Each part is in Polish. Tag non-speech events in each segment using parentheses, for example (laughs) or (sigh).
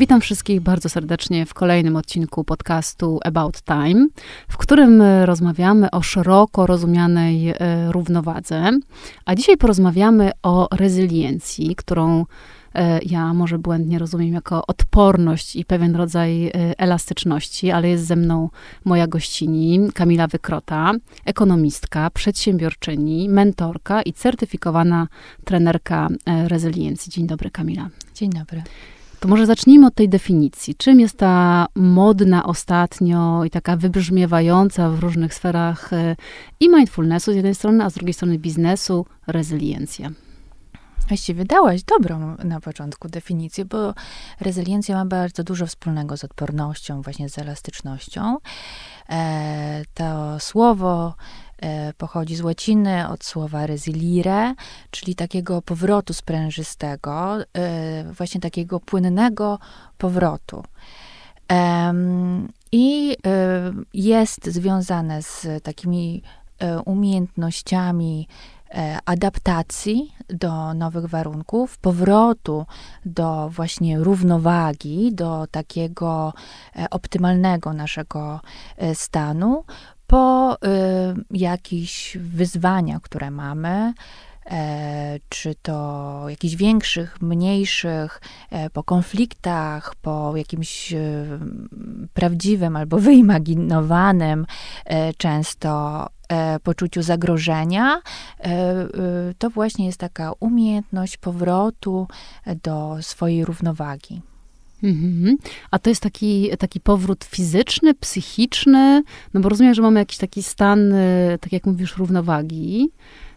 Witam wszystkich bardzo serdecznie w kolejnym odcinku podcastu About Time, w którym rozmawiamy o szeroko rozumianej e, równowadze. A dzisiaj porozmawiamy o rezyliencji, którą e, ja może błędnie rozumiem jako odporność i pewien rodzaj e, elastyczności, ale jest ze mną moja gościni, Kamila Wykrota, ekonomistka, przedsiębiorczyni, mentorka i certyfikowana trenerka rezyliencji. Dzień dobry, Kamila. Dzień dobry. To może zacznijmy od tej definicji. Czym jest ta modna ostatnio i taka wybrzmiewająca w różnych sferach e, i mindfulnessu z jednej strony, a z drugiej strony biznesu rezyliencja? Właściwie dałaś dobrą na początku definicję, bo rezyliencja ma bardzo dużo wspólnego z odpornością, właśnie z elastycznością. E, to słowo pochodzi z łaciny od słowa resilire, czyli takiego powrotu sprężystego, e, właśnie takiego płynnego powrotu. I e, jest związane z takimi umiejętnościami adaptacji do nowych warunków, powrotu do właśnie równowagi, do takiego optymalnego naszego stanu, po y, jakichś wyzwaniach, które mamy, e, czy to jakichś większych, mniejszych, e, po konfliktach, po jakimś e, prawdziwym albo wyimaginowanym e, często poczuciu zagrożenia, e, to właśnie jest taka umiejętność powrotu do swojej równowagi. Mhm. A to jest taki, taki powrót fizyczny, psychiczny, no bo rozumiem, że mamy jakiś taki stan, y, tak jak mówisz, równowagi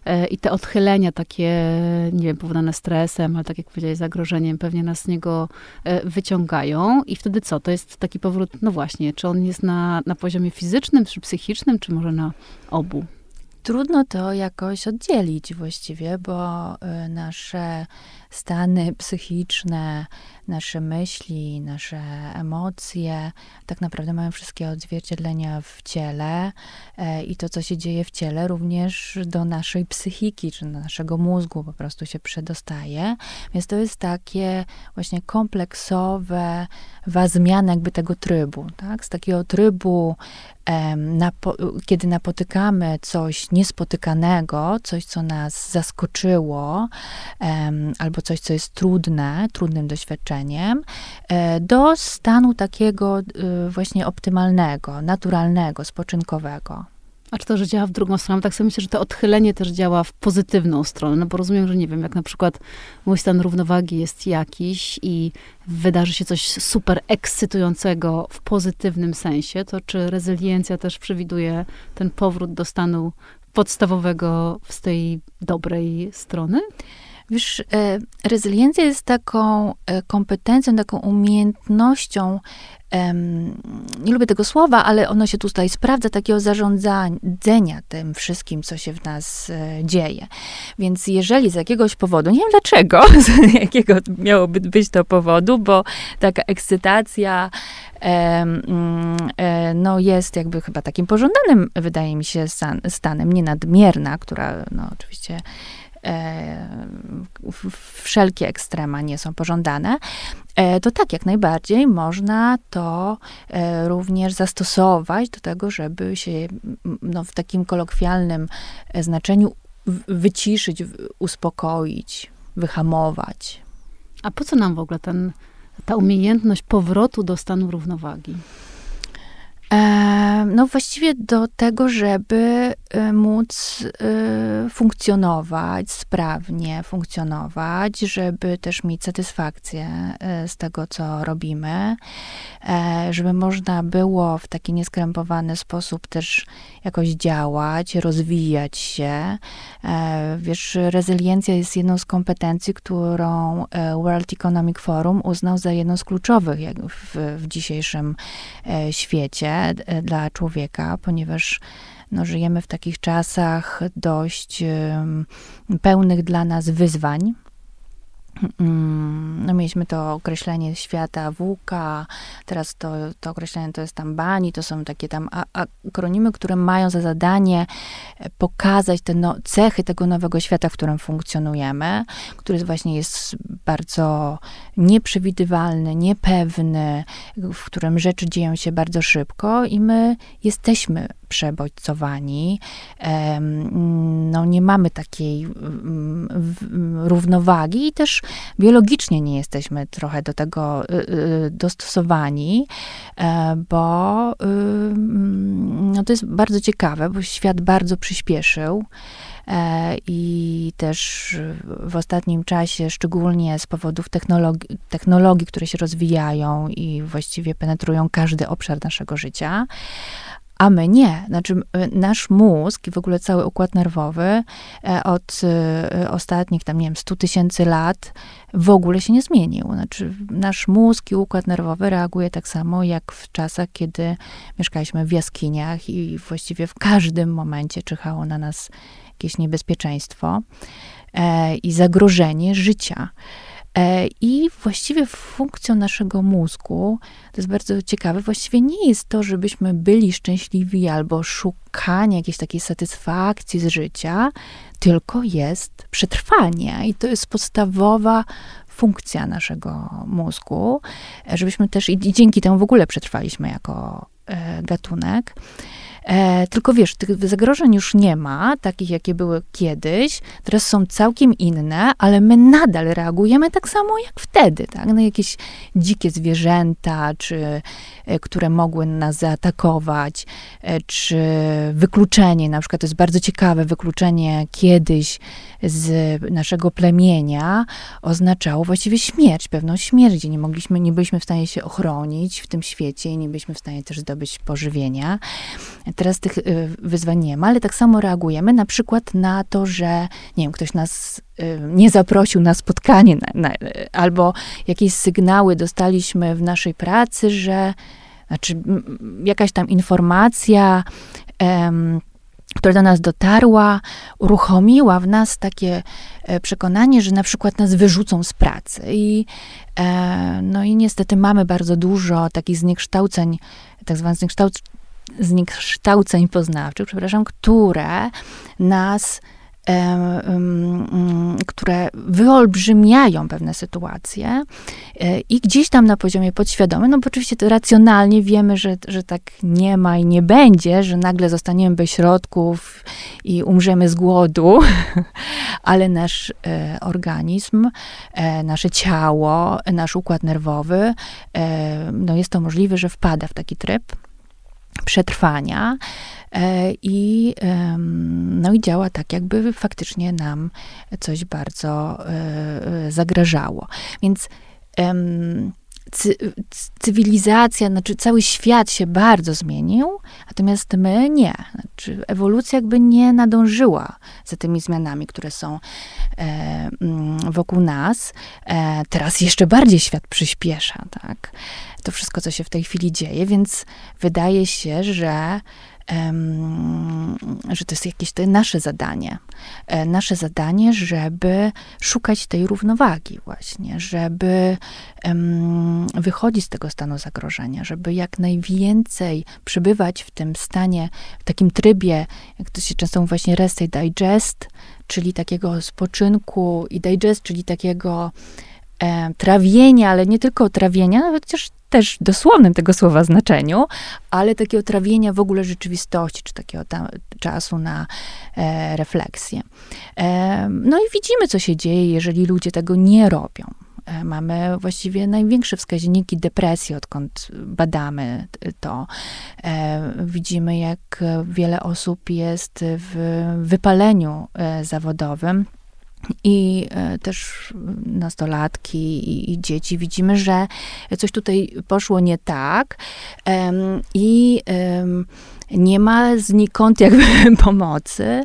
y, i te odchylenia takie, nie wiem, powodowane stresem, ale tak jak powiedziałeś, zagrożeniem, pewnie nas z niego y, wyciągają i wtedy co? To jest taki powrót, no właśnie, czy on jest na, na poziomie fizycznym, czy psychicznym, czy może na obu? Trudno to jakoś oddzielić właściwie, bo nasze stany psychiczne, nasze myśli, nasze emocje tak naprawdę mają wszystkie odzwierciedlenia w ciele e, i to, co się dzieje w ciele, również do naszej psychiki, czy do naszego mózgu po prostu się przedostaje. Więc to jest takie właśnie kompleksowe zmiana jakby tego trybu, tak? Z takiego trybu, napo kiedy napotykamy coś niespotykanego, coś, co nas zaskoczyło, albo coś, co jest trudne, trudnym doświadczeniem, e, do stanu takiego e, właśnie optymalnego, naturalnego, spoczynkowego. A czy to, że działa w drugą stronę? Tak sobie myślę, że to odchylenie też działa w pozytywną stronę, no bo rozumiem, że nie wiem, jak na przykład mój stan równowagi jest jakiś i wydarzy się coś super ekscytującego w pozytywnym sensie, to czy rezyliencja też przewiduje ten powrót do stanu podstawowego z tej dobrej strony? Wiesz, e, rezyliencja jest taką e, kompetencją, taką umiejętnością, nie lubię tego słowa, ale ono się tutaj sprawdza, takiego zarządzania tym wszystkim, co się w nas e, dzieje. Więc jeżeli z jakiegoś powodu, nie wiem dlaczego, (laughs) z jakiego miałoby być to powodu, bo taka ekscytacja mm, no jest jakby chyba takim pożądanym, wydaje mi się, stanem, nie nadmierna, która no oczywiście wszelkie ekstrema nie są pożądane, e, to tak, jak najbardziej można to e, również zastosować do tego, żeby się no, w takim kolokwialnym znaczeniu wyciszyć, uspokoić, wyhamować. A po co nam w ogóle ten, ta umiejętność powrotu do stanu równowagi? No właściwie do tego, żeby y, móc y, funkcjonować sprawnie, funkcjonować, żeby też mieć satysfakcję z tego, co robimy, e, żeby można było w taki nieskrępowany sposób też jakoś działać, rozwijać się. E, wiesz, rezyliencja jest jedną z kompetencji, którą e, World Economic Forum uznał za jedną z kluczowych w, w dzisiejszym świecie E, dla człowieka, ponieważ no, żyjemy w takich czasach dość pełnych dla nas wyzwań. Mm, no mieliśmy to określenie świata WUKA, teraz to, to określenie to jest tam BANI, to są takie tam akronimy, które mają za zadanie e, pokazać te no, cechy tego nowego świata, w którym funkcjonujemy, który właśnie jest bardzo nieprzewidywalny, niepewny, w którym rzeczy dzieją się bardzo szybko i my jesteśmy przebodźcowani. No, nie mamy takiej równowagi i też biologicznie nie jesteśmy trochę do tego y, y, dostosowani, e, bo y, no, to jest bardzo ciekawe, bo świat bardzo przyspieszył. E, I też w ostatnim czasie, szczególnie z powodów technologii, technologii, które się rozwijają i właściwie penetrują każdy obszar naszego życia, a my nie. Znaczy, nasz mózg i w ogóle cały układ nerwowy e, od e, ostatnich, tam nie wiem, 100 tysięcy lat w ogóle się nie zmienił. Znaczy, nasz mózg i układ nerwowy reaguje tak samo jak w czasach, kiedy mieszkaliśmy w jaskiniach i właściwie w każdym momencie czyhało na nas jakieś niebezpieczeństwo e, i zagrożenie życia. E, I właściwie funkcją naszego mózgu, to jest bardzo ciekawe, właściwie nie jest to, żebyśmy byli szczęśliwi albo szukanie jakiejś takiej satysfakcji z życia, tylko jest przetrwanie. I to jest podstawowa funkcja naszego mózgu, e, żebyśmy też i, dzięki temu w ogóle przetrwaliśmy jako e, gatunek. E, tylko wiesz, tych zagrożeń już nie ma, takich jakie były kiedyś, teraz są całkiem inne, ale my nadal reagujemy tak samo jak wtedy, tak? Na jakieś dzikie zwierzęta, czy e, które mogły nas zaatakować, e, czy wykluczenie, na przykład to jest bardzo ciekawe, wykluczenie kiedyś z naszego plemienia oznaczało właściwie śmierć, pewną śmierć, gdzie nie mogliśmy, nie byliśmy w stanie się ochronić w tym świecie i nie byliśmy w stanie też zdobyć pożywienia. Teraz tych y, wyzwań nie ma, ale tak samo reagujemy na przykład na to, że nie wiem, ktoś nas y, nie zaprosił na spotkanie, na, na, albo jakieś sygnały dostaliśmy w naszej pracy, że znaczy jakaś tam informacja, um, która do nas dotarła, uruchomiła w nas takie e, przekonanie, że na przykład nas wyrzucą z pracy. I, e, no i niestety mamy bardzo dużo takich zniekształceń, tak zwanych zniekształceń, zniekształceń poznawczych, przepraszam, które nas które wyolbrzymiają pewne sytuacje e, i gdzieś tam na poziomie podświadomym, no bo oczywiście to racjonalnie wiemy, że, że tak nie ma i nie będzie, że nagle zostaniemy bez środków i umrzemy z głodu, (laughs) ale nasz e, organizm, e, nasze ciało, nasz układ nerwowy, no jest to możliwe, że wpada w taki tryb przetrwania e, i, no i działa tak, jakby faktycznie nam coś bardzo e, zagrażało. Więc cywilizacja, znaczy cały świat się bardzo zmienił, natomiast my nie. Znaczy ewolucja jakby nie nadążyła za tymi zmianami, które są e, wokół nas. E, teraz jeszcze bardziej świat przyspiesza, tak? To wszystko, co się w tej chwili dzieje, więc wydaje się, że że to jest jakieś to nasze zadanie. E, nasze zadanie, żeby szukać tej równowagi właśnie, żeby wychodzić z tego stanu zagrożenia, żeby jak najwięcej przebywać w tym stanie, w takim trybie, jak to się często mówi właśnie rest i digest, czyli takiego spoczynku i digest, czyli takiego e, trawienia, ale nie tylko trawienia, nawet też też dosłownym tego słowa znaczeniu, ale takiego trawienia w ogóle rzeczywistości, czy takiego tam, czasu na e, refleksję. E, no i widzimy, co się dzieje, jeżeli ludzie tego nie robią. E, mamy właściwie największe wskaźniki depresji, odkąd badamy to. E, widzimy, jak wiele osób jest w wypaleniu e, zawodowym i e, też nastolatki i, i, dzieci widzimy, że coś tutaj poszło nie tak i nie ma znikąd jakby (laughs) pomocy.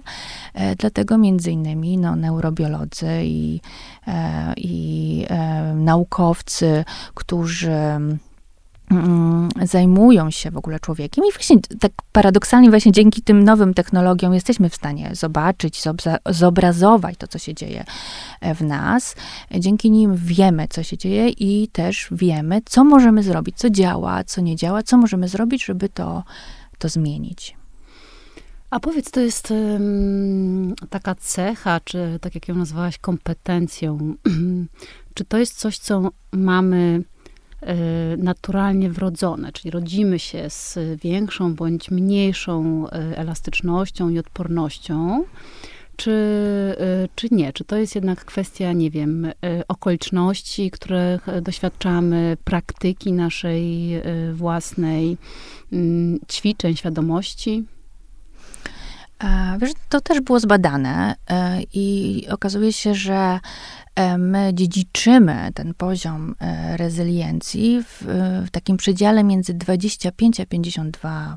E, dlatego między innymi no, neurobiolodzy i, e, i naukowcy, którzy zajmują się w ogóle człowiekiem i właśnie tak paradoksalnie właśnie dzięki tym nowym technologiom jesteśmy w stanie zobaczyć, zobrazować to, co się dzieje e, w nas. Dzięki nim wiemy, co się dzieje i też wiemy, co możemy zrobić, co działa, co nie działa, co możemy zrobić, żeby to, to zmienić. A powiedz, to jest um, taka cecha, czy tak jak ją nazwałaś, kompetencją, (clears throat) czy to jest coś, co mamy naturalnie wrodzone, czyli rodzimy się z większą bądź mniejszą y, elastycznością i odpornością, czy, y, czy nie? Czy to jest jednak kwestia, nie wiem, okoliczności, których doświadczamy, praktyki naszej własnej, mm, ćwiczeń, świadomości? Wiesz, to też było zbadane e, i okazuje się, że e, my dziedziczymy ten poziom e, rezyliencji w, w takim przedziale między 25 a 52%.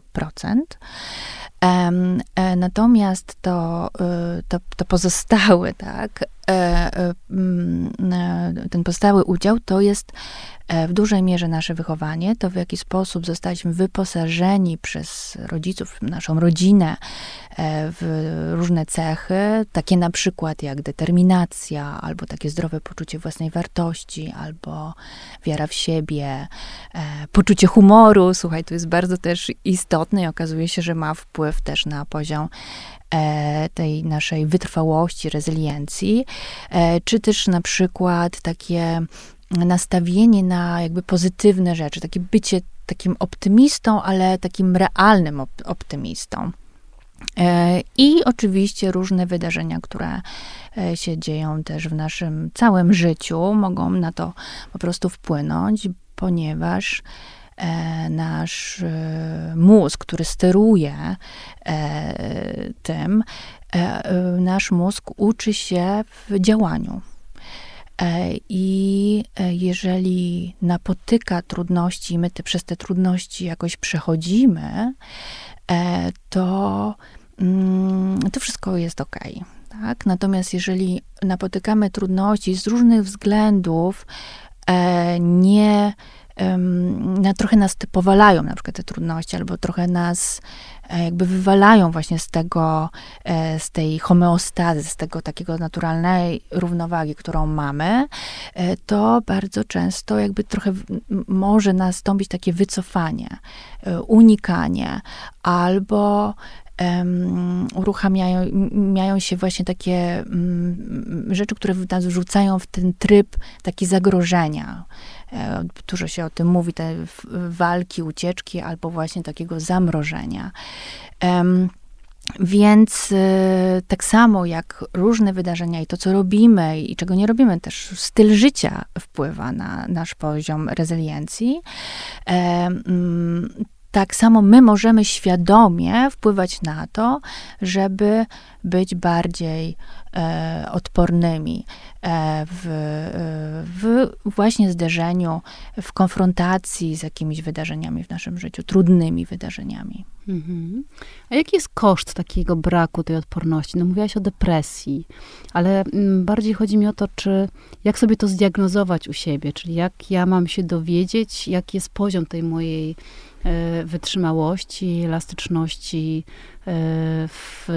Natomiast to, to, to pozostałe, tak, ten pozostały udział to jest E, w dużej mierze nasze wychowanie, to w jaki sposób zostaliśmy wyposażeni przez rodziców, naszą rodzinę e, w różne cechy, takie na przykład jak determinacja, albo takie zdrowe poczucie własnej wartości, albo wiara w siebie, e, poczucie humoru. Słuchaj, to jest bardzo też istotne i okazuje się, że ma wpływ też na poziom tej naszej wytrwałości, rezyliencji, czy też na przykład takie nastawienie na jakby pozytywne rzeczy, takie bycie takim optymistą, ale takim realnym op optymistą. E, I oczywiście różne wydarzenia, które e, się dzieją też w naszym całym życiu, mogą na to po prostu wpłynąć, ponieważ e, nasz mózg, który steruje tym, nasz mózg uczy się w działaniu. E, I e, jeżeli napotyka trudności, my te, przez te trudności jakoś przechodzimy, e, to, mm, to wszystko jest ok. Tak? Natomiast jeżeli napotykamy trudności z różnych względów, nie na, trochę nas powalają, na przykład te trudności, albo trochę nas e, jakby wywalają właśnie z tego, e, z tej homeostazy, z tego takiego naturalnej równowagi, którą mamy, e, to bardzo często jakby trochę może nastąpić takie wycofanie, unikanie, albo um, uruchamiają się właśnie takie um, rzeczy, które nas wrzucają w ten tryb taki zagrożenia. E, dużo się o tym mówi, te walki, ucieczki albo właśnie takiego zamrożenia. Więc y, tak samo jak różne wydarzenia i to, co robimy i czego nie robimy, też styl życia wpływa na nasz poziom rezyliencji. E, tak samo my możemy świadomie wpływać na to, żeby być bardziej e, odpornymi e, w, w właśnie zderzeniu, w konfrontacji z jakimiś wydarzeniami w naszym życiu, trudnymi wydarzeniami. Mhm. A jaki jest koszt takiego braku tej odporności? No mówiłaś o depresji, ale mm, bardziej chodzi mi o to, czy jak sobie to zdiagnozować u siebie, czyli jak ja mam się dowiedzieć, jaki jest poziom tej mojej E, wytrzymałości, elastyczności e, w,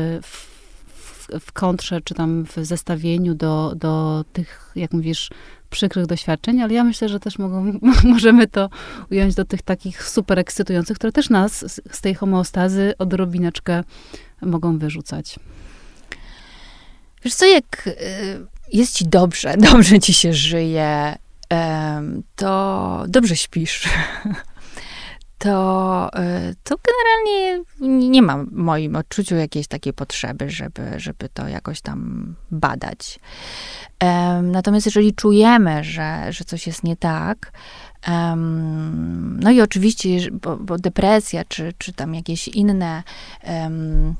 w, kontrze, czy tam w zestawieniu do, do tych, jak mówisz, przykrych doświadczeń, ale ja myślę, że też mogą, (laughs) możemy to ująć do tych takich super ekscytujących, które też nas z, z tej homeostazy odrobineczkę mogą wyrzucać. Wiesz co, jak y, jest ci dobrze, (laughs) dobrze ci się żyje, to dobrze śpisz. (laughs) to, y, to generalnie nie mam w moim odczuciu jakiejś takiej potrzeby, żeby, żeby to jakoś tam badać. Natomiast jeżeli czujemy, że, że coś jest nie tak, no i oczywiście, bo, bo depresja, czy, czy tam jakieś inne Mm,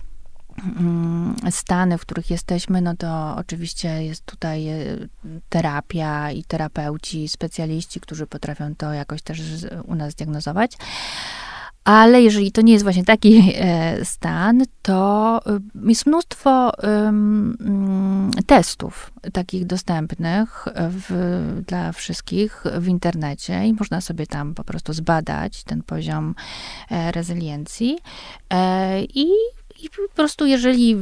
stany, w których jesteśmy, no to oczywiście jest tutaj e, terapia i terapeuci, specjaliści, którzy potrafią to jakoś też u nas diagnozować. Ale jeżeli to nie jest właśnie taki e, stan, to e, jest mnóstwo testów takich dostępnych w, dla wszystkich w internecie i można sobie tam po prostu zbadać ten poziom rezyliencji. I, I po prostu, jeżeli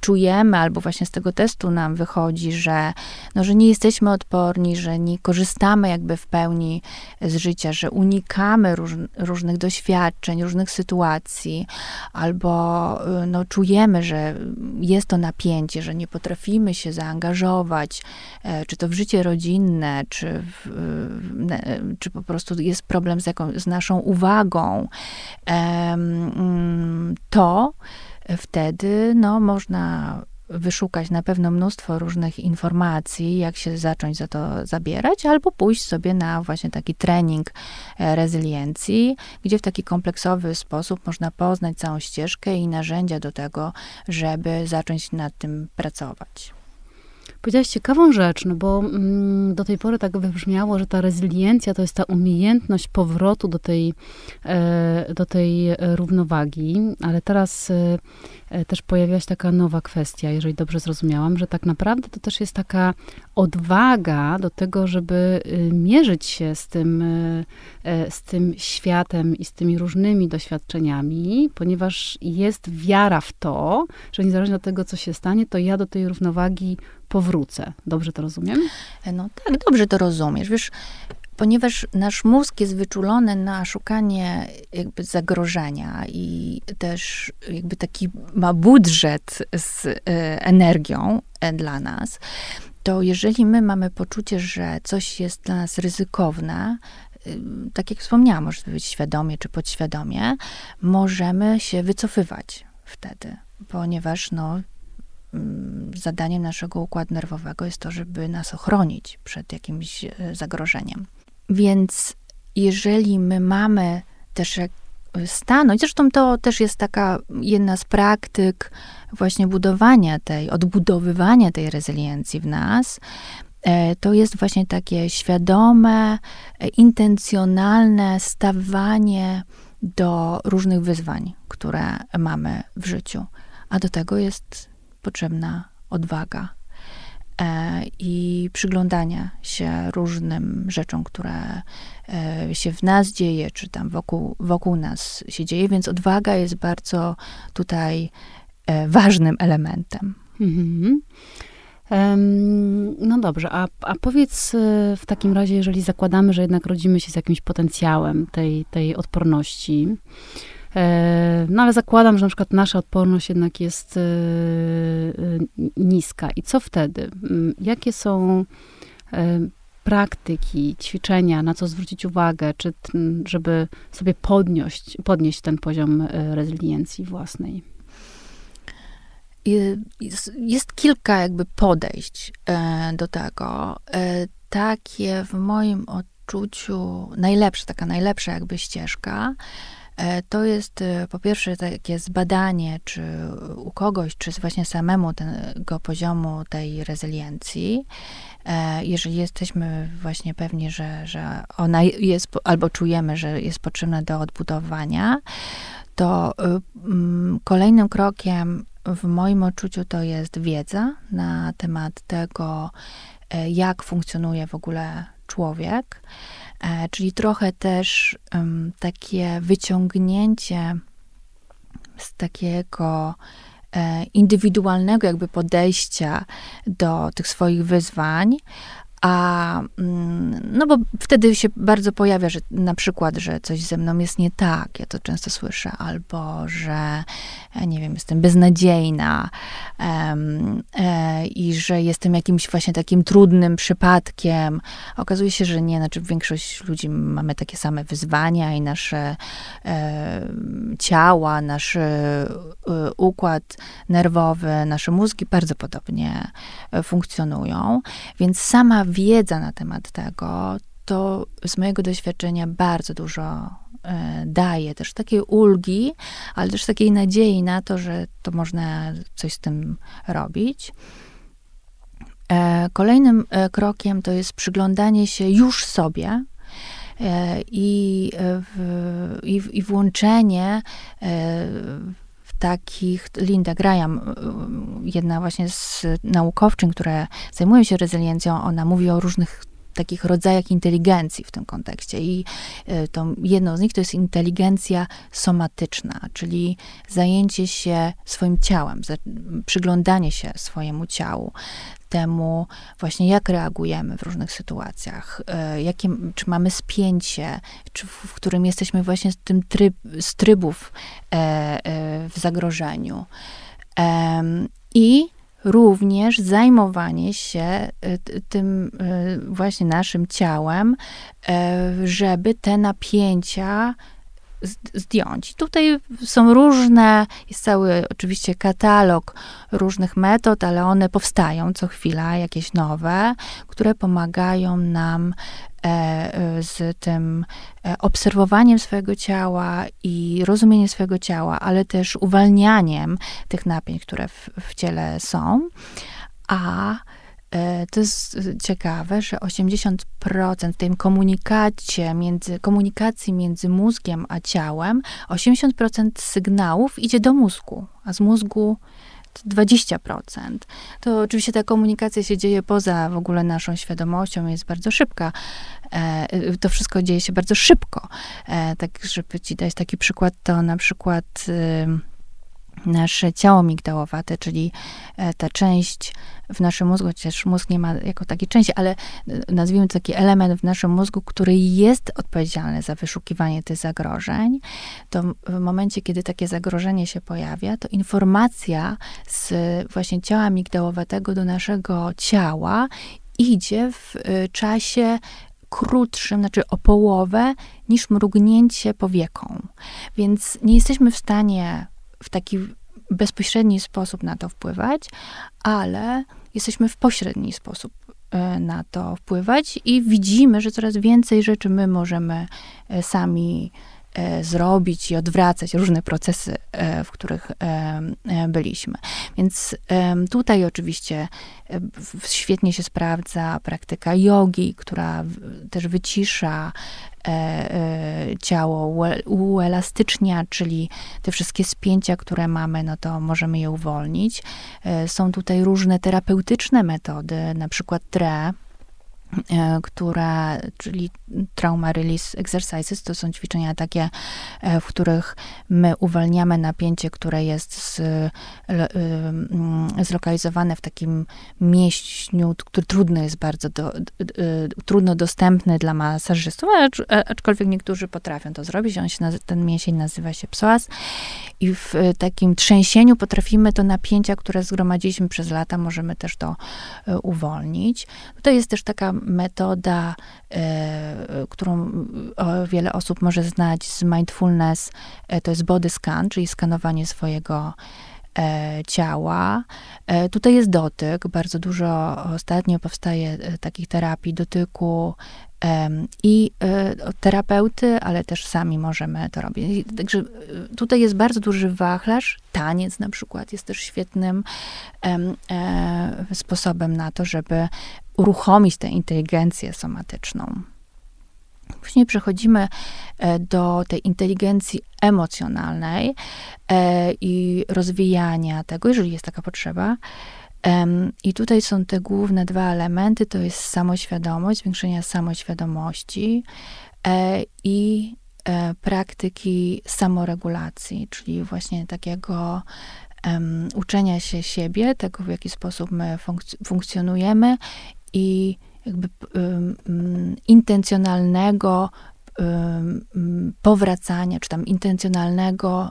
czujemy, albo właśnie z tego testu nam wychodzi, że, no, że nie jesteśmy odporni, że nie korzystamy jakby w pełni z życia, że unikamy róż, różnych doświadczeń, różnych sytuacji, albo no, czujemy, że jest to napięcie, że nie potrafimy się zaangażować, e, czy to w życie rodzinne, czy, w, czy po prostu jest problem z, jaką, z naszą uwagą, mm, to wtedy no, można wyszukać na pewno mnóstwo różnych informacji, jak się zacząć za to zabierać, albo pójść sobie na właśnie taki trening e, rezyliencji, gdzie w taki kompleksowy sposób można poznać całą ścieżkę i narzędzia do tego, żeby zacząć nad tym pracować. Powiedziałaś ciekawą rzecz, no bo mm, do tej pory tak wybrzmiało, że ta rezyliencja to jest ta umiejętność powrotu do tej, e, do tej równowagi, ale teraz e, e, też pojawiła się taka nowa kwestia, jeżeli dobrze zrozumiałam, że tak naprawdę to też jest taka odwaga do tego, żeby y, mierzyć się z tym, e, e, z tym światem i z tymi różnymi doświadczeniami, ponieważ jest wiara w to, że niezależnie od tego, co się stanie, to ja do tej równowagi powrócę. Dobrze to rozumiem? No tak, dobrze to rozumiesz. Wiesz, ponieważ nasz mózg jest wyczulony na szukanie jakby zagrożenia i też jakby taki ma budżet z y, energią e, dla nas, to jeżeli my mamy poczucie, że coś jest dla nas ryzykowne, tak jak wspomniałam, może być świadomie czy podświadomie, możemy się wycofywać wtedy, ponieważ no, zadaniem naszego układu nerwowego jest to, żeby nas ochronić przed jakimś y, zagrożeniem. Więc jeżeli my mamy też stanąć. Zresztą to też jest taka jedna z praktyk właśnie budowania tej, odbudowywania tej rezyliencji w nas. E, to jest właśnie takie świadome, e, intencjonalne stawanie do różnych wyzwań, które mamy w życiu. A do tego jest potrzebna odwaga E, i przyglądania się różnym rzeczom, które e, się w nas dzieje, czy tam wokół, wokół nas się dzieje, więc odwaga jest bardzo tutaj e, ważnym elementem. Mhm. No dobrze, a, a powiedz w takim razie, jeżeli zakładamy, że jednak rodzimy się z jakimś potencjałem tej, tej odporności, no ale zakładam, że na przykład nasza odporność jednak jest e, e, niska. I co wtedy? Mm, jakie są praktyki, ćwiczenia, na co zwrócić uwagę, czy żeby sobie podnieść, podnieść ten poziom rezyliencji własnej? Jest, jest kilka jakby podejść do tego. Takie w moim odczuciu najlepsze, taka najlepsza jakby ścieżka, E, to jest e, po pierwsze takie zbadanie, czy u kogoś, czy właśnie samemu tego poziomu tej rezyliencji, e, jeżeli jesteśmy właśnie pewni, że, że ona jest, albo czujemy, że jest potrzebna do odbudowania, to mm, kolejnym krokiem w moim odczuciu to jest wiedza na temat tego, jak funkcjonuje w ogóle człowiek. E, czyli trochę też um, takie wyciągnięcie z takiego e, indywidualnego jakby podejścia do tych swoich wyzwań, a mm, no bo wtedy się bardzo pojawia, że na przykład, że coś ze mną jest nie tak, ja to często słyszę, albo że e, nie wiem, jestem beznadziejna um, e, i że jestem jakimś właśnie takim trudnym przypadkiem. Okazuje się, że nie, znaczy większość ludzi mamy takie same wyzwania i nasze e, ciała, nasz e, układ nerwowy, nasze mózgi bardzo podobnie e, funkcjonują, więc sama wiedza na temat tego, to z mojego doświadczenia bardzo dużo e, daje też takiej ulgi, ale też takiej nadziei na to, że to można coś z tym robić. E, kolejnym e, krokiem to jest przyglądanie się już sobie i, i, i włączenie takich, Linda Graham, jedna właśnie z naukowczyń, które zajmują się rezyliencją, ona mówi o różnych takich rodzajach inteligencji w tym kontekście. I e, to jedną z nich to jest inteligencja somatyczna, czyli zajęcie się swoim ciałem, przyglądanie się swojemu ciału, temu właśnie jak reagujemy w różnych sytuacjach, e, jakie, czy mamy spięcie, czy w, w którym jesteśmy właśnie z tym tryb, z trybów e, e, w zagrożeniu. I również zajmowanie się tym właśnie naszym ciałem, żeby te napięcia zdjąć. Tutaj są różne, jest cały oczywiście katalog różnych metod, ale one powstają co chwila, jakieś nowe, które pomagają nam e, e, z tym e, obserwowaniem swojego ciała i rozumieniem swojego ciała, ale też uwalnianiem tych napięć, które w, w ciele są. A to jest ciekawe, że 80% w tym komunikacie między, komunikacji między mózgiem a ciałem, 80% sygnałów idzie do mózgu, a z mózgu 20%. To oczywiście ta komunikacja się dzieje poza w ogóle naszą świadomością, jest bardzo szybka. E, to wszystko dzieje się bardzo szybko. E, tak, żeby ci dać taki przykład, to na przykład nasze ciało migdałowate, czyli e, ta część w naszym mózgu, chociaż mózg nie ma jako takiej części, ale e, nazwijmy to taki element w naszym mózgu, który jest odpowiedzialny za wyszukiwanie tych zagrożeń, to w momencie, kiedy takie zagrożenie się pojawia, to informacja z właśnie ciała migdałowatego do naszego ciała idzie w e, czasie krótszym, znaczy o połowę, niż mrugnięcie powieką. Więc nie jesteśmy w stanie w taki bezpośredni sposób na to wpływać, ale jesteśmy w pośredni sposób e, na to wpływać i widzimy, że coraz więcej rzeczy my możemy e, sami zrobić i odwracać różne procesy, e, w których e, byliśmy. Więc tutaj oczywiście świetnie się sprawdza praktyka jogi, która też wycisza ciało, uelastycznia, czyli te wszystkie spięcia, które mamy, no to możemy je uwolnić. Są tutaj różne terapeutyczne metody, na przykład TRE, E, które, czyli trauma release exercises, to są ćwiczenia takie, e, w których my uwalniamy napięcie, które jest z, e, zlokalizowane w takim mięśniu, który trudno jest bardzo, do, trudno dostępny dla masażystów, aczkolwiek niektórzy potrafią to zrobić. On się, ten mięsień nazywa się psoas i w takim trzęsieniu potrafimy to napięcia, które zgromadziliśmy przez lata, możemy też to uwolnić. Tutaj jest też taka metoda, e, którą wiele osób może znać z mindfulness, e, to jest body scan, czyli skanowanie swojego e, ciała. Tutaj jest dotyk, bardzo dużo ostatnio powstaje takich terapii dotyku i terapeuty, ale też sami możemy to robić. Także tutaj jest bardzo duży wachlarz. Taniec na przykład jest też świetnym sposobem na to, żeby uruchomić tę inteligencję somatyczną. Później przechodzimy e, do tej inteligencji emocjonalnej e, i rozwijania tego, jeżeli jest taka potrzeba. I tutaj są te główne dwa elementy, to jest samoświadomość, zwiększenie samoświadomości e, i praktyki samoregulacji, czyli właśnie takiego uczenia się siebie, tego w jaki sposób my funkcjonujemy i jakby um, intencjonalnego um, powracania, czy tam intencjonalnego,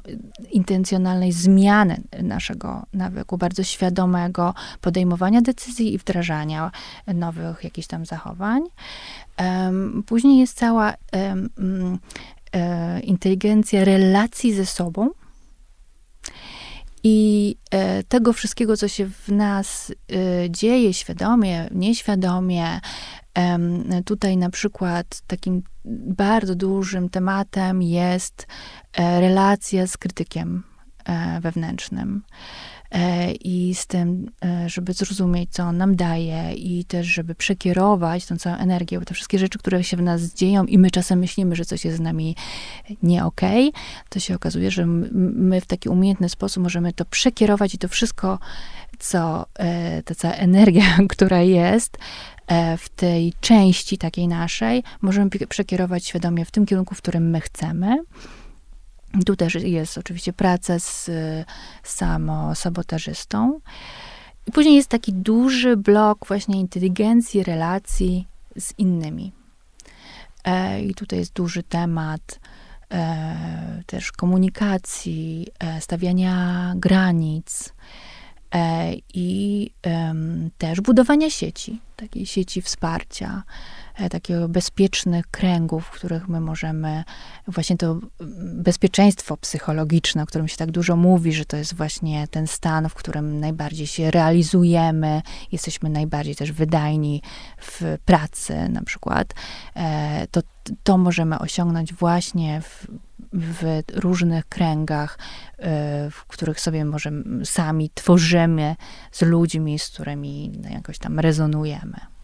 intencjonalnej zmiany naszego nawyku, bardzo świadomego podejmowania decyzji i wdrażania nowych jakichś tam zachowań. Później jest cała um, inteligencja relacji ze sobą, i e, tego wszystkiego, co się w nas e, dzieje świadomie, nieświadomie, tutaj na przykład takim bardzo dużym tematem jest e, relacja z krytykiem wewnętrznym. E, i z tym, e, żeby zrozumieć, co on nam daje i też, żeby przekierować tą całą energię, bo te wszystkie rzeczy, które się w nas dzieją i my czasem myślimy, że coś jest z nami nie okej, okay, to się okazuje, że my w taki umiejętny sposób możemy to przekierować i to wszystko, co, e, ta cała energia, (laughs) która jest, w tej części takiej naszej, możemy przekierować świadomie w tym kierunku, w którym my chcemy. Tu też jest oczywiście praca z samosabotażystą. I później jest taki duży blok właśnie inteligencji, relacji z innymi. E, I tutaj jest duży temat e, też komunikacji, e, stawiania granic i też budowania sieci, takiej sieci wsparcia, E, takiego bezpiecznych kręgów, w których my możemy właśnie to bezpieczeństwo psychologiczne, o którym się tak dużo mówi, że to jest właśnie ten stan, w którym najbardziej się realizujemy, jesteśmy najbardziej też wydajni w pracy na przykład, e, to, to możemy osiągnąć właśnie w, w różnych kręgach, e, w których sobie możemy sami tworzymy z ludźmi, z którymi jakoś tam rezonujemy.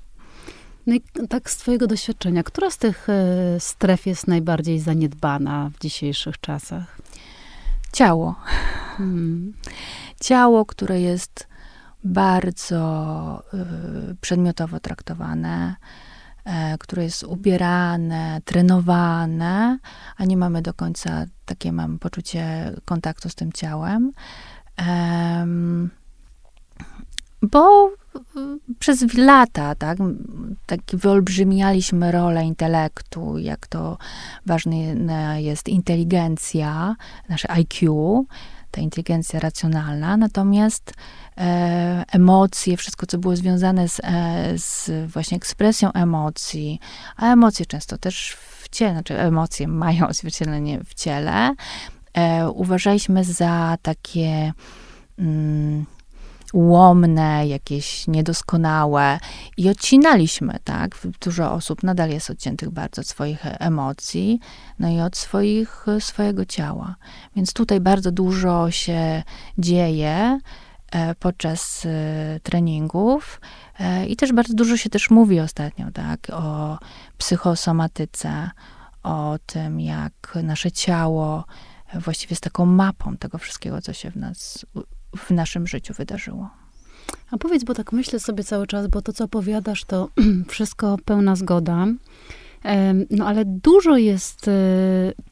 No i tak z Twojego doświadczenia, która z tych e, stref jest najbardziej zaniedbana w dzisiejszych czasach? Ciało. Hmm. Ciało, które jest bardzo y, przedmiotowo traktowane, y, które jest ubierane, trenowane, a nie mamy do końca takie, mam poczucie kontaktu z tym ciałem. bo przez lata, tak, tak wyolbrzymialiśmy rolę intelektu, jak to ważna jest inteligencja, nasze IQ, ta inteligencja racjonalna, natomiast e, emocje, wszystko, co było związane z, e, z właśnie ekspresją emocji, a emocje często też w ciele, znaczy emocje (laughs) mają odzwierciedlenie w ciele, e, uważaliśmy za takie mm, łomne, jakieś niedoskonałe i odcinaliśmy, tak? Dużo osób nadal jest odciętych bardzo od swoich emocji, no i od swoich, swojego ciała. Więc tutaj bardzo dużo się dzieje e, podczas e, treningów e, i też bardzo dużo się też mówi ostatnio, tak? O psychosomatyce, o tym, jak nasze ciało właściwie jest taką mapą tego wszystkiego, co się w nas w naszym życiu wydarzyło. A powiedz, bo tak myślę sobie cały czas, bo to, co opowiadasz, to (clears throat) wszystko pełna zgoda. No ale dużo jest e,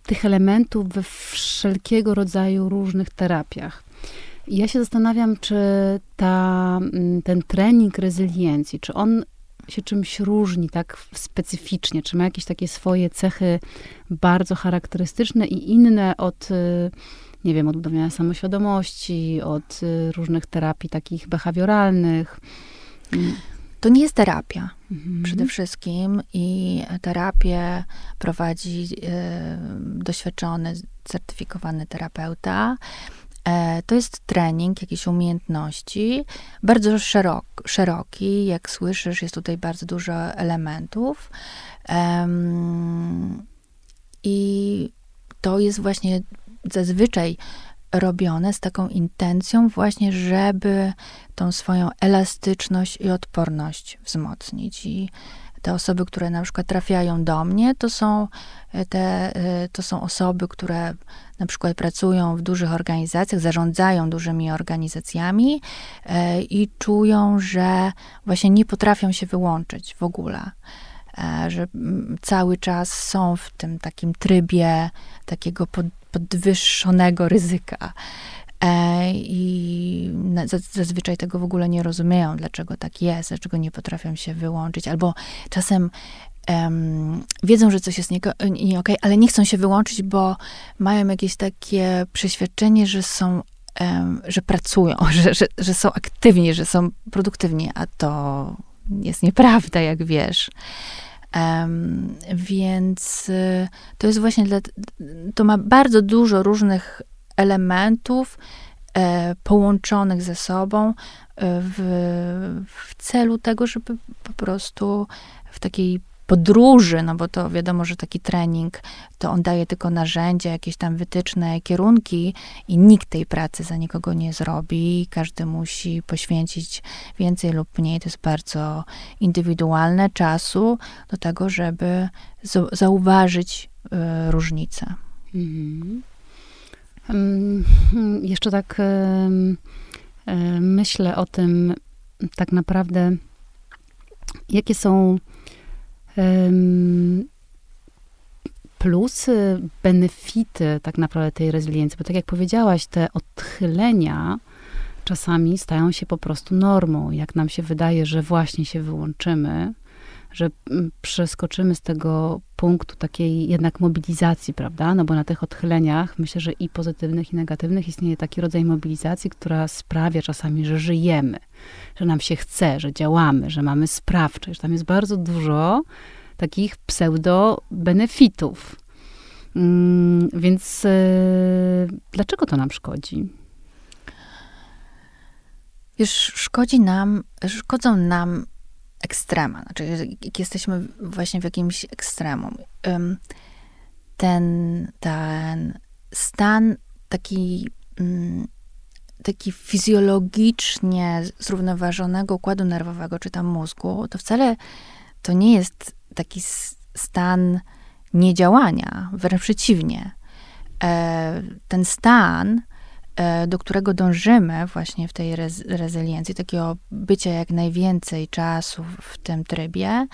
tych elementów we wszelkiego rodzaju różnych terapiach. Ja się zastanawiam, czy ta, ten trening rezyliencji, czy on się czymś różni tak specyficznie, czy ma jakieś takie swoje cechy bardzo charakterystyczne i inne od e, nie wiem, od budowania samoświadomości, od y, różnych terapii takich behawioralnych. To nie jest terapia mhm. przede wszystkim i terapię prowadzi y, doświadczony, certyfikowany terapeuta. E, to jest trening jakiejś umiejętności, bardzo szerok, szeroki. Jak słyszysz, jest tutaj bardzo dużo elementów. I to jest właśnie zazwyczaj robione z taką intencją właśnie, żeby tą swoją elastyczność i odporność wzmocnić. I te osoby, które na przykład trafiają do mnie, to są, e, te, e, to są osoby, które na przykład pracują w dużych organizacjach, zarządzają dużymi organizacjami e, i czują, że właśnie nie potrafią się wyłączyć w ogóle. Że cały czas są w tym takim trybie takiego pod, podwyższonego ryzyka. E, I zazwyczaj tego w ogóle nie rozumieją, dlaczego tak jest, dlaczego nie potrafią się wyłączyć, albo czasem um, wiedzą, że coś jest nie, nie okay, ale nie chcą się wyłączyć, bo mają jakieś takie przeświadczenie, że są, że pracują, (laughs) że, że, że są aktywni, że są produktywni, a to jest nieprawda, jak wiesz. Um, więc y, to jest właśnie, dla, to ma bardzo dużo różnych elementów e, połączonych ze sobą e, w, w celu tego, żeby po prostu w takiej podróży, no bo to wiadomo, że taki trening, to on daje tylko narzędzia, jakieś tam wytyczne kierunki i nikt tej pracy za nikogo nie zrobi. Każdy musi poświęcić więcej lub mniej, to jest bardzo indywidualne, czasu do tego, żeby zauważyć y, różnice. Mhm. Um, jeszcze tak um, myślę o tym, tak naprawdę, jakie są um, plusy, benefity tak naprawdę tej rezyliencji, bo tak jak powiedziałaś, te odchylenia czasami stają się po prostu normą. Jak nam się wydaje, że właśnie się wyłączymy, że mm, przeskoczymy z tego punktu takiej jednak mobilizacji, prawda? No bo na tych odchyleniach myślę, że i pozytywnych, i negatywnych istnieje taki rodzaj mobilizacji, która sprawia czasami, że żyjemy, że nam się chce, że działamy, że mamy sprawczość. Tam jest bardzo dużo takich pseudo-benefitów. Mm, więc yy, dlaczego to nam szkodzi? Wiesz, szkodzi nam, szkodzą nam ekstrema, znaczy jak jesteśmy właśnie w jakimś ekstremum, ten, ten stan taki, mm, taki fizjologicznie zrównoważonego układu nerwowego, czy tam mózgu, to wcale to nie jest taki stan niedziałania, wręcz przeciwnie. E, ten stan do którego dążymy właśnie w tej rez rezyliencji, takiego bycia jak najwięcej czasu w tym trybie,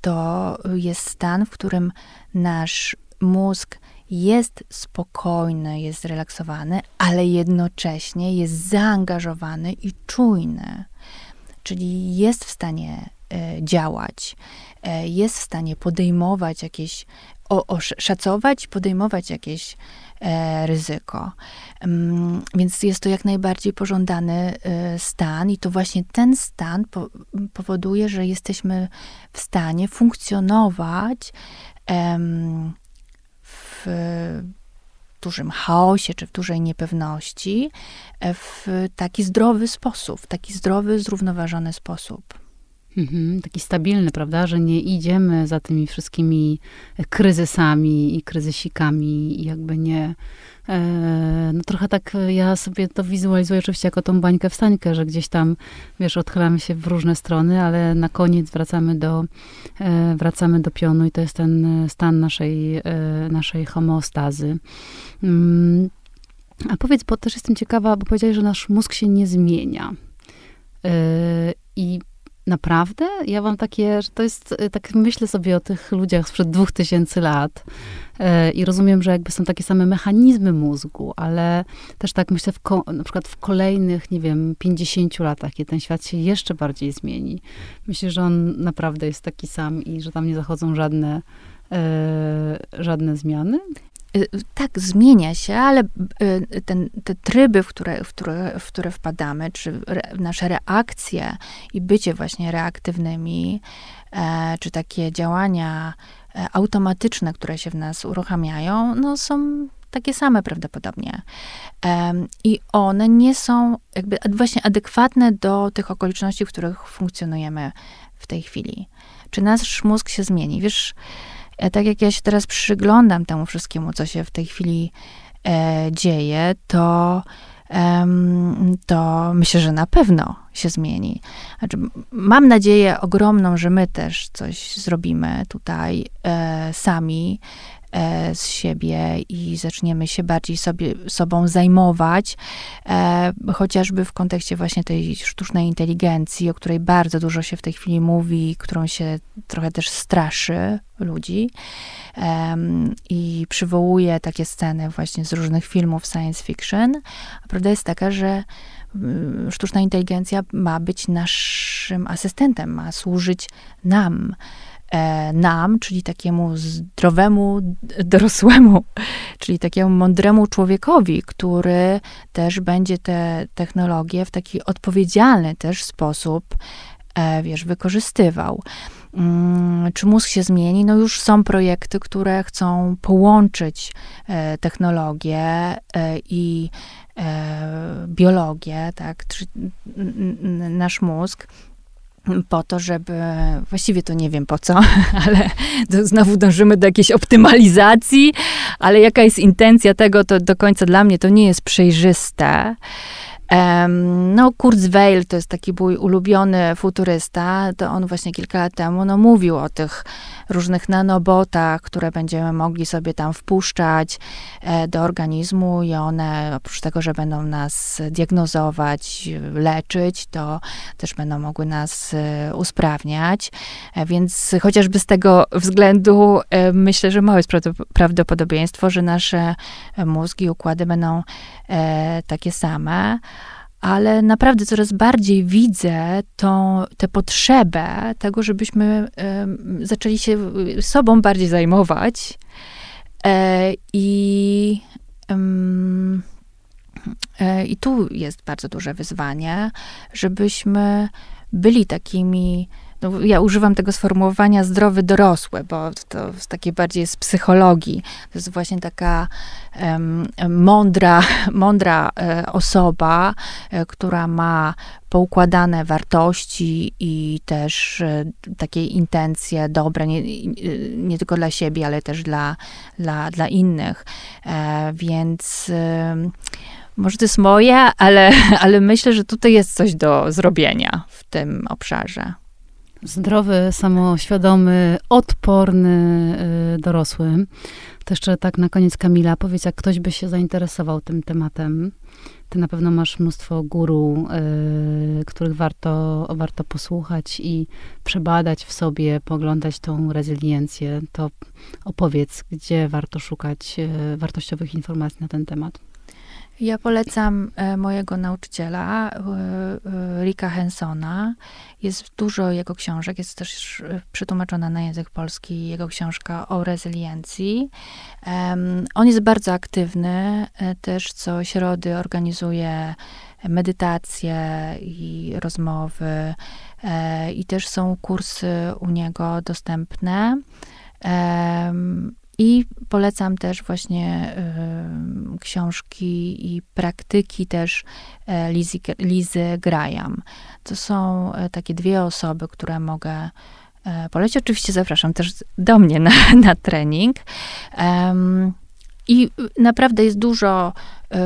to jest stan, w którym nasz mózg jest spokojny, jest zrelaksowany, ale jednocześnie jest zaangażowany i czujny. Czyli jest w stanie e, działać, e, jest w stanie podejmować jakieś, o, o, szacować, podejmować jakieś E, ryzyko. Mm, więc jest to jak najbardziej pożądany e, stan, i to właśnie ten stan powoduje, że jesteśmy w stanie funkcjonować w dużym chaosie czy w dużej niepewności e, w taki zdrowy sposób, w taki zdrowy, zrównoważony sposób. Mhm, taki stabilny, prawda, że nie idziemy za tymi wszystkimi kryzysami i kryzysikami i jakby nie, e, no trochę tak ja sobie to wizualizuję oczywiście jako tą bańkę wstańkę, że gdzieś tam, wiesz, odchylamy się w różne strony, ale na koniec wracamy do, e, wracamy do pionu i to jest ten stan naszej, e, naszej homeostazy. Mm, a powiedz, bo też jestem ciekawa, bo powiedziałeś, że nasz mózg się nie zmienia. I Naprawdę? Ja mam takie, że to jest, y, tak myślę sobie o tych ludziach sprzed dwóch tysięcy lat yy, i rozumiem, że jakby są takie same mechanizmy mózgu, ale też tak myślę w ko- na przykład w kolejnych, nie wiem, 50 latach, kiedy ten świat się jeszcze bardziej zmieni. Myślę, że on naprawdę jest taki sam i że tam nie zachodzą żadne, yy, żadne zmiany? Y, tak, zmienia się, ale y, ten, te tryby, w które, w, które, w które wpadamy, czy nasze reakcje i bycie właśnie reaktywnymi, e, czy takie działania e, automatyczne, które się w nas uruchamiają, no są takie same prawdopodobnie. I one nie są jakby właśnie adekwatne do tych okoliczności, w których funkcjonujemy w tej chwili. Czy nasz mózg się zmieni? Wiesz, tak jak ja się teraz przyglądam temu wszystkiemu, co się w tej chwili e, dzieje, to, to myślę, że na pewno się zmieni. Znaczy, mam nadzieję ogromną, że my też coś zrobimy tutaj e, sami E, z siebie i zaczniemy się bardziej sobie, sobą zajmować, e, chociażby w kontekście właśnie tej sztucznej inteligencji, o której bardzo dużo się w tej chwili mówi, którą się trochę też straszy ludzi i przywołuje takie sceny właśnie z różnych filmów science fiction. A prawda jest taka, że mm, sztuczna inteligencja ma być naszym asystentem, ma służyć nam. E, nam, czyli takiemu zdrowemu, dorosłemu, (laughs) czyli takiemu mądremu człowiekowi, który też będzie te technologie w taki odpowiedzialny też sposób, e, wiesz, wykorzystywał. Mm, czy mózg się zmieni? No już są projekty, które chcą połączyć e, technologię i biologię, tak, nasz mózg po to, żeby, właściwie to nie wiem po co, (laughs) ale znowu dążymy do jakiejś optymalizacji, ale jaka jest intencja tego, to do końca dla mnie to nie jest przejrzyste. No, Kurzweil to jest taki mój ulubiony futurysta. To on właśnie kilka lat temu no, mówił o tych różnych nanobotach, które będziemy mogli sobie tam wpuszczać e, do organizmu i one oprócz tego, że będą nas diagnozować, leczyć, to też będą mogły nas e, usprawniać. E, więc chociażby z tego względu myślę, że małe jest prawdopodobieństwo, że nasze mózgi, układy będą takie same ale naprawdę coraz bardziej widzę tą, tę potrzebę tego, żebyśmy zaczęli się sobą bardziej zajmować. E, I, e, I tu jest bardzo duże wyzwanie, żebyśmy byli takimi no, ja używam tego sformułowania zdrowy dorosły, bo to takie bardziej z psychologii. To jest właśnie taka um, mądra, (laughs) mądra e, osoba, e, która ma poukładane wartości i też e, takie intencje dobre, nie, nie tylko dla siebie, ale też dla, dla, dla innych. E, więc może to jest moje, ale, (laughs) ale myślę, że tutaj jest coś do zrobienia w tym obszarze. Zdrowy, samoświadomy, odporny y, dorosły. To jeszcze tak na koniec, Kamila, powiedz, jak ktoś by się zainteresował tym tematem. Ty na pewno masz mnóstwo guru, y, których warto, warto posłuchać i przebadać w sobie, poglądać tą rezyliencję. To opowiedz, gdzie warto szukać y, wartościowych informacji na ten temat. Ja polecam e, mojego nauczyciela, e, e, Rika Hensona. Jest dużo jego książek, jest też przetłumaczona na język polski jego książka o rezyliencji. On jest bardzo aktywny, też co środy organizuje medytacje i rozmowy i też są kursy u niego dostępne. I polecam też właśnie y, książki i praktyki też y, Lizy, Lizy Graham. To są y, takie dwie osoby, które mogę polecić. Oczywiście zapraszam też do mnie na, na trening. Um, i naprawdę jest dużo e,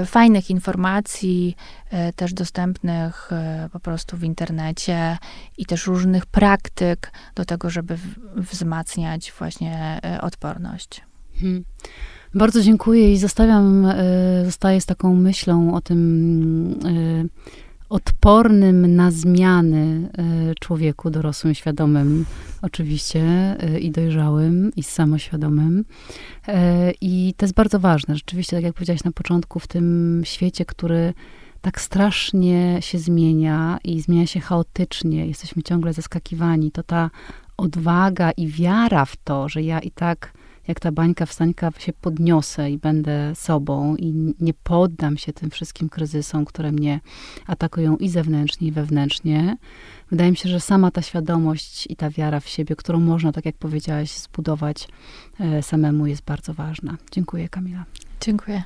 fajnych informacji, e, też dostępnych e, po prostu w internecie i też różnych praktyk do tego, żeby wzmacniać właśnie odporność. Hmm. Bardzo dziękuję i zostawiam, zostaję z taką myślą o tym odpornym na zmiany człowieku dorosłym, świadomym oczywiście i dojrzałym i samoświadomym. E, I to jest bardzo ważne. Rzeczywiście, tak jak powiedziałaś na początku, w tym świecie, który tak strasznie się zmienia i zmienia się chaotycznie, jesteśmy ciągle zaskakiwani, to ta odwaga i wiara w to, że ja i tak, jak ta bańka wstańka, się podniosę i będę sobą i nie poddam się tym wszystkim kryzysom, które mnie atakują i zewnętrznie, i wewnętrznie, wydaje mi się, że sama ta świadomość i ta wiara w siebie, którą można, tak jak powiedziałaś, zbudować e, samemu, jest bardzo ważna. Dziękuję, Kamila. Dziękuję.